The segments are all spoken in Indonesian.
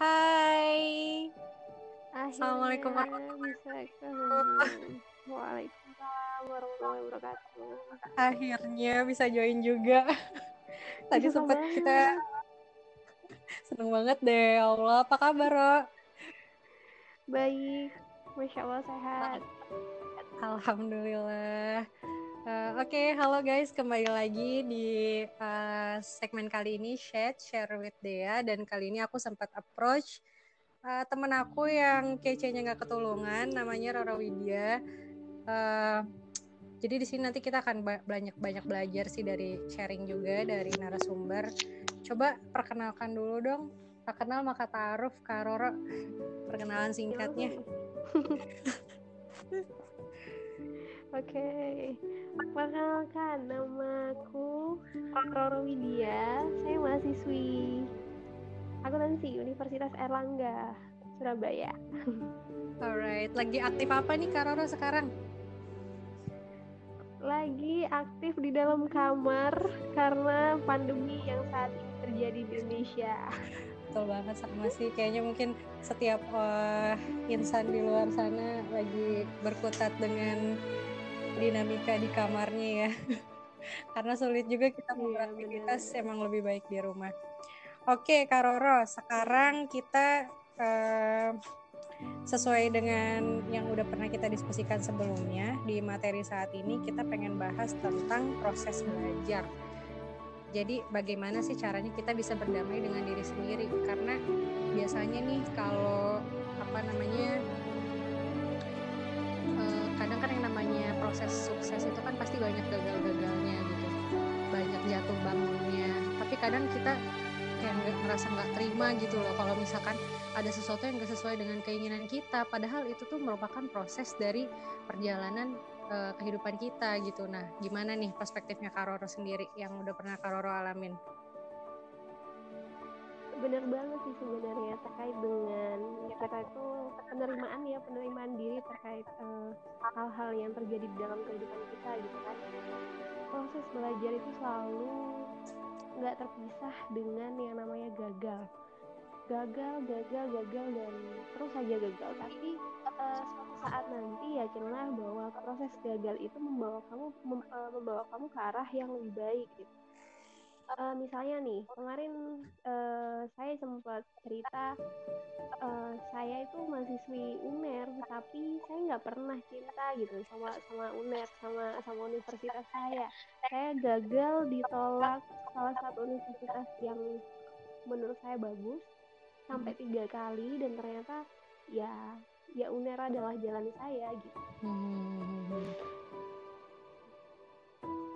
Hai. Assalamualaikum warahmatullahi wabarakatuh. Waalaikumsalam warahmatullahi wabarakatuh. Akhirnya bisa join juga. Tadi sempat kita seneng banget deh. Ya Allah, apa kabar, Ro? Baik, masya Allah sehat. Alhamdulillah. Uh, Oke, okay, halo guys, kembali lagi di uh, segmen kali ini Share Share with Dea dan kali ini aku sempat approach uh, temen aku yang kece-nya nggak ketulungan, namanya Roro Widya. Uh, jadi di sini nanti kita akan banyak banyak belajar sih dari sharing juga dari narasumber. Coba perkenalkan dulu dong. Tak kenal maka taruh Kak Roro. Perkenalan singkatnya. Oke, okay. perkenalkan namaku Roro Widya. Saya mahasiswi akuntansi Universitas Erlangga, Surabaya. Alright, lagi aktif apa nih Kak Roro sekarang? Lagi aktif di dalam kamar karena pandemi yang saat ini terjadi di Indonesia betul banget sama sih kayaknya mungkin setiap uh, insan di luar sana lagi berkutat dengan dinamika di kamarnya ya. Karena sulit juga kita mau iya, beraktivitas emang lebih baik di rumah. Oke Karoro sekarang kita uh, sesuai dengan yang udah pernah kita diskusikan sebelumnya di materi saat ini kita pengen bahas tentang proses belajar. Jadi bagaimana sih caranya kita bisa berdamai dengan diri sendiri? Karena biasanya nih kalau apa namanya proses sukses itu kan pasti banyak gagal-gagalnya gitu, banyak jatuh bangunnya. Tapi kadang kita kayak nggak ngerasa nggak terima gitu loh kalau misalkan ada sesuatu yang gak sesuai dengan keinginan kita padahal itu tuh merupakan proses dari perjalanan uh, kehidupan kita gitu. Nah, gimana nih perspektifnya Karoro sendiri yang udah pernah Karoro alamin? Bener banget sih sebenarnya terkait dengan ya kata itu penerimaan ya penerimaan diri terkait eh, hal-hal yang terjadi di dalam kehidupan kita gitu kan. Proses belajar itu selalu nggak terpisah dengan yang namanya gagal. Gagal gagal gagal dan terus saja gagal. Tapi uh, suatu saat nanti yakinlah bahwa proses gagal itu membawa kamu mem, uh, membawa kamu ke arah yang lebih baik gitu uh, misalnya nih kemarin uh, saya sempat cerita uh, saya itu mahasiswi UNER tapi saya nggak pernah cinta gitu sama sama UNER sama sama universitas saya saya gagal ditolak salah satu universitas yang menurut saya bagus sampai tiga kali dan ternyata ya ya Unera adalah jalan saya gitu. Hmm.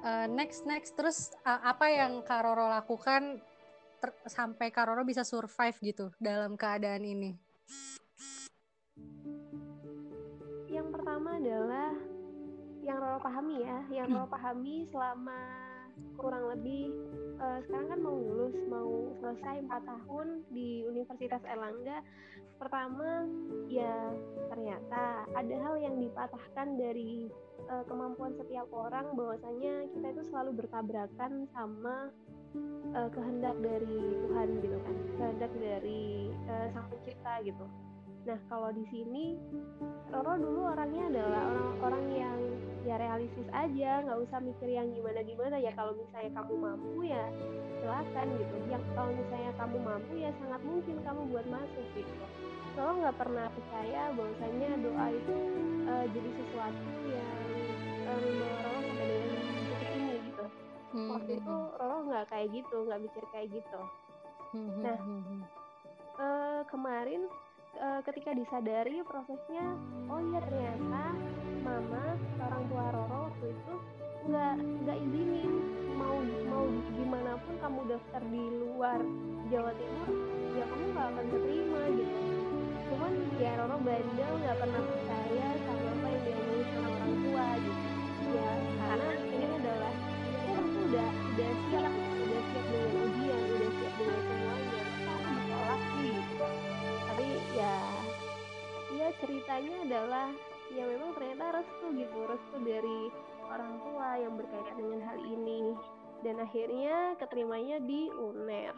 Uh, next next. Terus uh, apa yang Karoro lakukan ter- sampai Karoro bisa survive gitu dalam keadaan ini? Yang pertama adalah yang Roro pahami ya, yang Roro pahami selama kurang lebih uh, sekarang kan mau lulus mau selesai empat tahun di Universitas Erlangga. Pertama ya ternyata ada hal yang dipatahkan dari uh, kemampuan setiap orang bahwasanya kita itu selalu bertabrakan sama uh, kehendak dari Tuhan gitu kan kehendak dari uh, sang pencipta gitu nah kalau di sini Roro dulu orangnya adalah orang-orang yang ya realistis aja nggak usah mikir yang gimana gimana ya. Kalau misalnya kamu mampu ya silakan gitu. Yang kalau misalnya kamu mampu ya sangat mungkin kamu buat masuk gitu. Kalau nggak pernah percaya bahwasanya doa itu uh, jadi sesuatu yang membawa Roro sampai dengan titik ini gitu. Hmm. waktu itu Roro nggak kayak gitu nggak mikir kayak gitu. Hmm. nah uh, kemarin uh, ketika disadari prosesnya oh iya ternyata mama orang tua Roro waktu itu nggak nggak izinin mau mau gimana pun kamu daftar di luar Jawa Timur ya kamu nggak akan keterima gitu. Cuman ya Roro bandel nggak pernah percaya sama apa yang diomongin sama orang tua gitu. Ya karena ceritanya adalah ya memang ternyata restu gitu restu dari orang tua yang berkaitan dengan hal ini. Dan akhirnya keterimanya di UNER.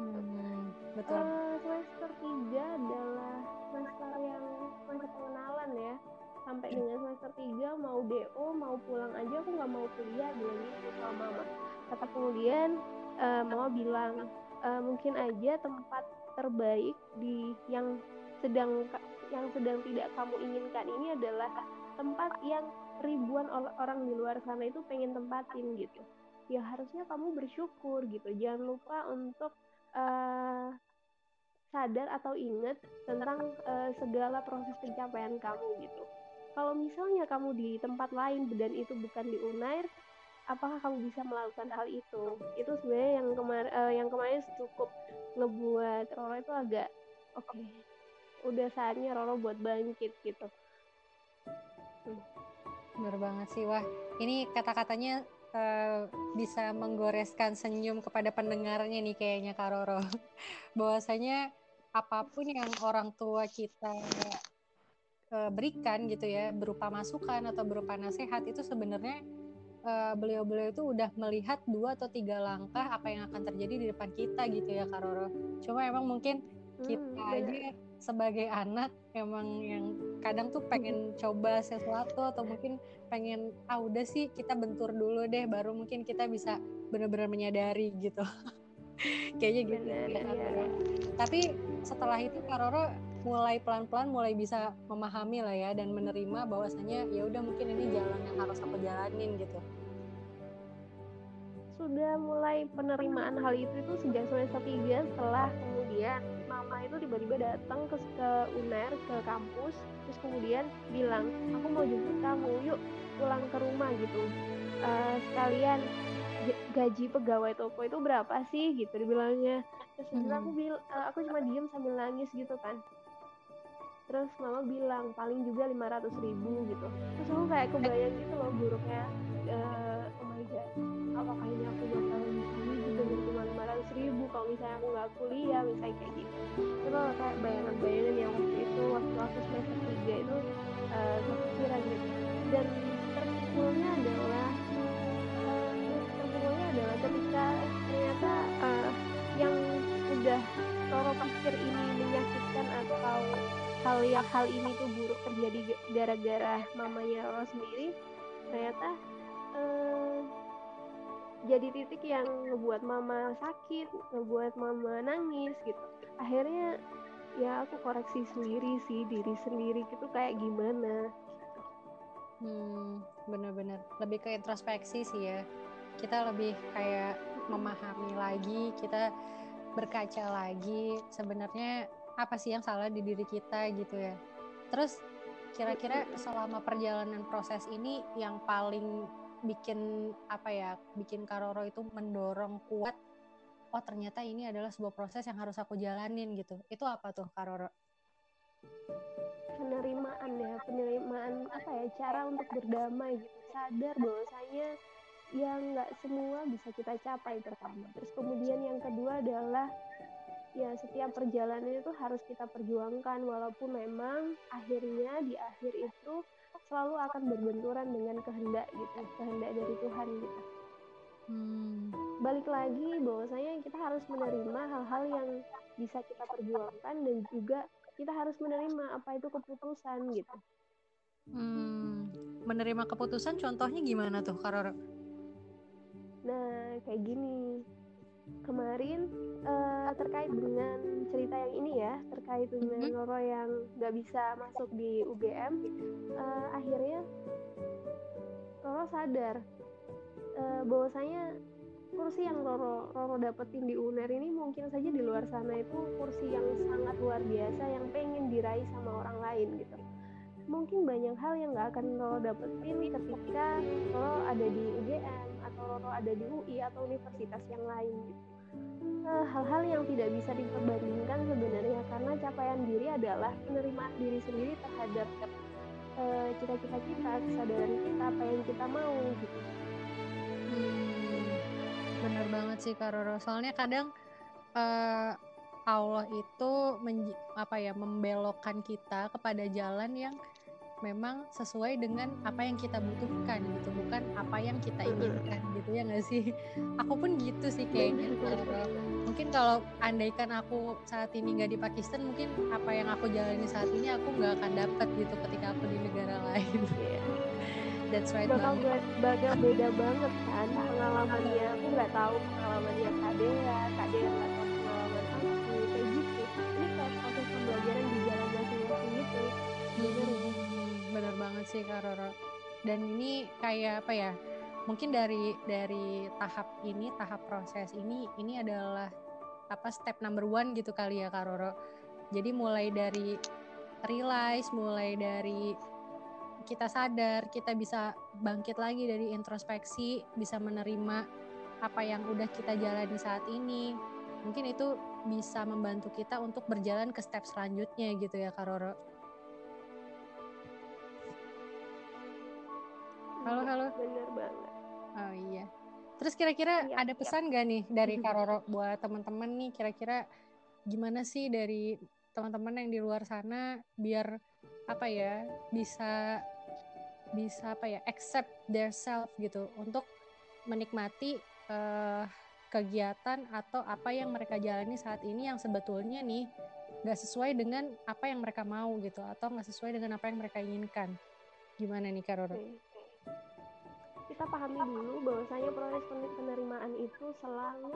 Hmm. betul. Uh, semester tiga adalah semester yang semester pengenalan ya. Sampai dengan semester tiga mau do mau pulang aja aku nggak mau kuliah bilang gitu sama mama. Tapi kemudian uh, mama bilang uh, mungkin aja tempat terbaik di yang sedang yang sedang tidak kamu inginkan ini adalah tempat yang ribuan orang di luar sana itu pengen tempatin gitu. Ya harusnya kamu bersyukur gitu. Jangan lupa untuk uh, sadar atau ingat tentang uh, segala proses pencapaian kamu gitu. Kalau misalnya kamu di tempat lain dan itu bukan di Unair apakah kamu bisa melakukan hal itu? Itu sebenarnya yang kemarin uh, yang kemarin cukup ngebuat Roro itu agak oke. okay, udah saatnya Roro buat bangkit gitu hmm. bener banget sih wah ini kata-katanya uh, bisa menggoreskan senyum kepada pendengarnya nih kayaknya Kak Roro bahwasanya apa pun yang orang tua kita uh, berikan gitu ya berupa masukan atau berupa nasihat itu sebenarnya uh, beliau-beliau itu udah melihat dua atau tiga langkah apa yang akan terjadi di depan kita gitu ya Karoro. Cuma emang mungkin hmm, kita hmm, aja sebagai anak emang yang kadang tuh pengen coba sesuatu atau mungkin pengen ah udah sih kita bentur dulu deh baru mungkin kita bisa benar-benar menyadari gitu. Kayaknya gitu ya, ya. Tapi setelah itu Karoro mulai pelan-pelan mulai bisa memahami lah ya dan menerima bahwasanya ya udah mungkin ini jalan yang harus aku jalanin gitu sudah mulai penerimaan hal itu itu sejak semester 3 setelah kemudian mama itu tiba-tiba datang ke, ke UNER ke kampus terus kemudian bilang aku mau jemput kamu yuk pulang ke rumah gitu. Uh, sekalian gaji pegawai toko itu berapa sih? gitu dibilangnya. Terus hmm. aku bil uh, aku cuma diem sambil nangis gitu kan. Terus mama bilang paling juga lima ratus ribu gitu. Terus aku kayak kebayang gitu loh buruknya uh, oh my god apakah ini aku bakal bisa ribu kalau misalnya aku nggak kuliah misalnya kayak gitu. Itu kayak bayangan-bayangan yang waktu itu waktu aku semester tiga itu uh, kepikiran gitu. Dan terpukulnya adalah uh, terpukulnya adalah ketika ternyata uh, yang udah Roro pikir ini menyakitkan atau hal yang hal ini tuh buruk terjadi gara-gara mamanya Roro sendiri ternyata eh, jadi titik yang ngebuat mama sakit ngebuat mama nangis gitu. Akhirnya ya aku koreksi sendiri sih diri sendiri gitu kayak gimana. Hmm bener-bener. Lebih ke introspeksi sih ya. Kita lebih kayak memahami lagi kita berkaca lagi sebenarnya apa sih yang salah di diri kita gitu ya. Terus kira-kira selama perjalanan proses ini yang paling bikin apa ya bikin Karoro itu mendorong kuat oh ternyata ini adalah sebuah proses yang harus aku jalanin gitu. Itu apa tuh Karoro penerimaan ya penerimaan apa ya cara untuk berdamai gitu. Sadar bahwasanya yang nggak semua bisa kita capai pertama terus kemudian yang kedua adalah ya setiap perjalanan itu harus kita perjuangkan walaupun memang akhirnya di akhir itu selalu akan berbenturan dengan kehendak gitu kehendak dari Tuhan gitu hmm. balik lagi bahwasanya kita harus menerima hal-hal yang bisa kita perjuangkan dan juga kita harus menerima apa itu keputusan gitu hmm. menerima keputusan contohnya gimana tuh Karor nah kayak gini kemarin uh, terkait dengan cerita yang ini ya terkait dengan mm-hmm. Roro yang nggak bisa masuk di UGM uh, eh, akhirnya Roro sadar uh, bahwasanya kursi yang Roro Roro dapetin di UNER ini mungkin saja di luar sana itu kursi yang sangat luar biasa yang pengen diraih sama orang lain gitu mungkin banyak hal yang nggak akan Roro dapetin ketika Roro ada di UGM atau Roro ada di UI atau universitas yang lain gitu Eh, hal-hal yang tidak bisa diperbandingkan sebenarnya karena capaian diri adalah penerimaan diri sendiri terhadap uh, cita-cita kita, kesadaran kita, apa yang kita mau gitu. Hmm, bener banget sih Kak Roro. Soalnya kadang uh, Allah itu apa ya membelokkan kita kepada jalan yang memang sesuai dengan apa yang kita butuhkan gitu bukan apa yang kita inginkan gitu ya nggak sih? Aku pun gitu sih kayaknya kalau mungkin kalau andaikan aku saat ini nggak di Pakistan mungkin apa yang aku jalani saat ini aku nggak akan dapat gitu ketika aku di negara lain. Yeah. that's right bakal bakal beda banget kan pengalamannya aku nggak tahu pengalamannya Kak Dea Kak Dea nggak tahu sih Kak Roro. Dan ini kayak apa ya mungkin dari dari tahap ini tahap proses ini ini adalah apa step number one gitu kali ya Kak Roro. Jadi mulai dari realize mulai dari kita sadar kita bisa bangkit lagi dari introspeksi bisa menerima apa yang udah kita jalani saat ini. Mungkin itu bisa membantu kita untuk berjalan ke step selanjutnya gitu ya Kak Roro halo halo bener banget Oh iya. Terus kira-kira ya, ada pesan ya. gak nih dari Karoro buat teman-teman nih kira-kira gimana sih dari teman-teman yang di luar sana biar apa ya bisa bisa apa ya accept their self gitu untuk menikmati uh, kegiatan atau apa yang mereka jalani saat ini yang sebetulnya nih nggak sesuai dengan apa yang mereka mau gitu atau nggak sesuai dengan apa yang mereka inginkan gimana nih Karoro? Okay kita pahami dulu bahwasanya proses penerimaan itu selalu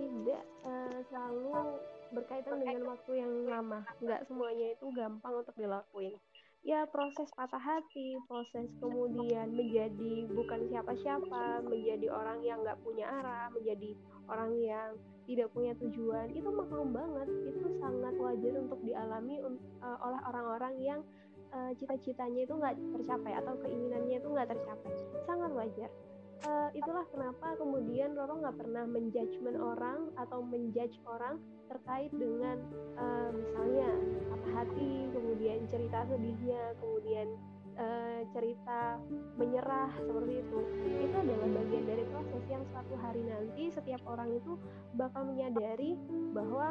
tidak uh, selalu berkaitan dengan waktu yang lama. Nggak semuanya itu gampang untuk dilakuin. Ya proses patah hati, proses kemudian menjadi bukan siapa-siapa, menjadi orang yang nggak punya arah, menjadi orang yang tidak punya tujuan, itu maklum banget. Itu sangat wajar untuk dialami uh, oleh orang-orang yang uh, cita-citanya itu nggak tercapai atau keinginannya itu nggak tercapai. Sangat wajar. Uh, itulah kenapa kemudian Roro nggak pernah menjudgment orang atau menjudge orang terkait dengan uh, misalnya apa hati kemudian cerita sedihnya kemudian uh, cerita menyerah seperti itu setiap orang itu bakal menyadari bahwa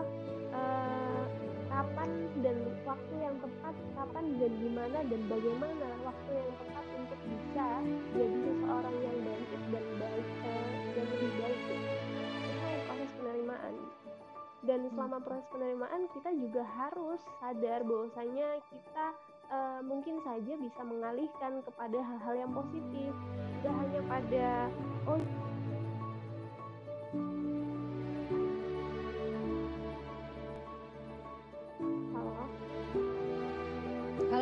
uh, kapan dan waktu yang tepat kapan dan gimana dan bagaimana waktu yang tepat untuk bisa jadi seseorang yang bangkit dan baik uh, dan lebih baik. Itu proses penerimaan. Dan selama proses penerimaan kita juga harus sadar bahwasanya kita uh, mungkin saja bisa mengalihkan kepada hal-hal yang positif. Tidak hanya pada oh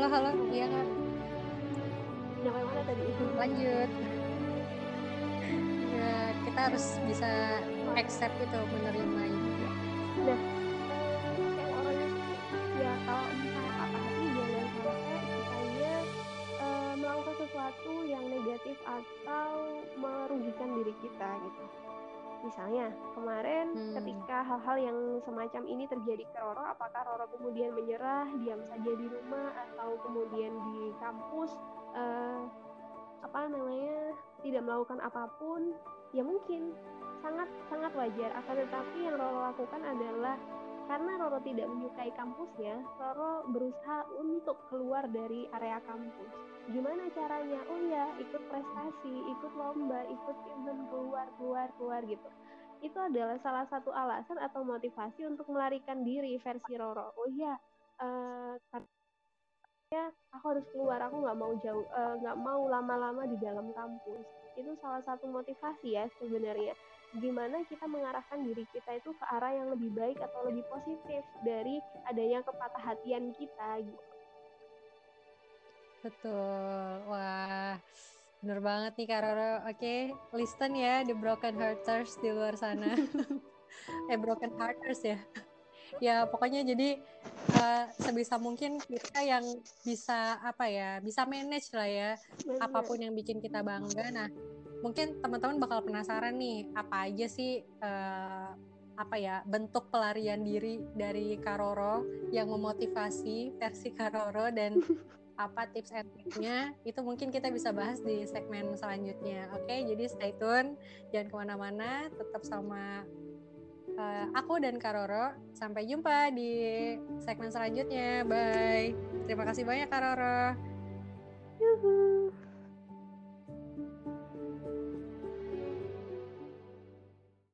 halo halo iya kak nyampe mana tadi? Lanjut. Ya, kita harus bisa accept itu menerima itu. Nah yang orang ya kalau misalnya patah hati jangan sampai misalnya uh, melakukan sesuatu yang negatif atau merugikan diri kita gitu Misalnya, kemarin hmm. ketika hal-hal yang semacam ini terjadi ke Roro, apakah Roro kemudian menyerah, diam saja di rumah, atau kemudian di kampus, uh, apa namanya, tidak melakukan apa pun? Ya mungkin sangat sangat wajar. Akan tetapi yang Roro lakukan adalah karena Roro tidak menyukai kampusnya, Roro berusaha untuk keluar dari area kampus. Gimana caranya? Oh ya, ikut prestasi, ikut lomba, ikut event keluar, keluar, keluar gitu. Itu adalah salah satu alasan atau motivasi untuk melarikan diri versi Roro. Oh ya, uh, ya aku harus keluar, aku nggak mau jauh, eh, nggak mau lama-lama di dalam kampus. Itu salah satu motivasi ya sebenarnya gimana kita mengarahkan diri kita itu ke arah yang lebih baik atau lebih positif dari adanya kepatah hatian kita gitu. Betul. Wah, bener banget nih Kak Roro. Oke, listen ya the broken hearters di luar sana. eh broken hearters ya. ya pokoknya jadi uh, sebisa mungkin kita yang bisa apa ya bisa manage lah ya Bener. apa pun yang bikin kita bangga nah mungkin teman-teman bakal penasaran nih apa aja sih uh, apa ya bentuk pelarian diri dari Karoro yang memotivasi versi Karoro dan apa tips and triknya itu mungkin kita bisa bahas di segmen selanjutnya. Oke okay, jadi stay tune jangan ke mana-mana tetap sama uh, aku dan Karoro sampai jumpa di segmen selanjutnya. Bye. Terima kasih banyak Karoro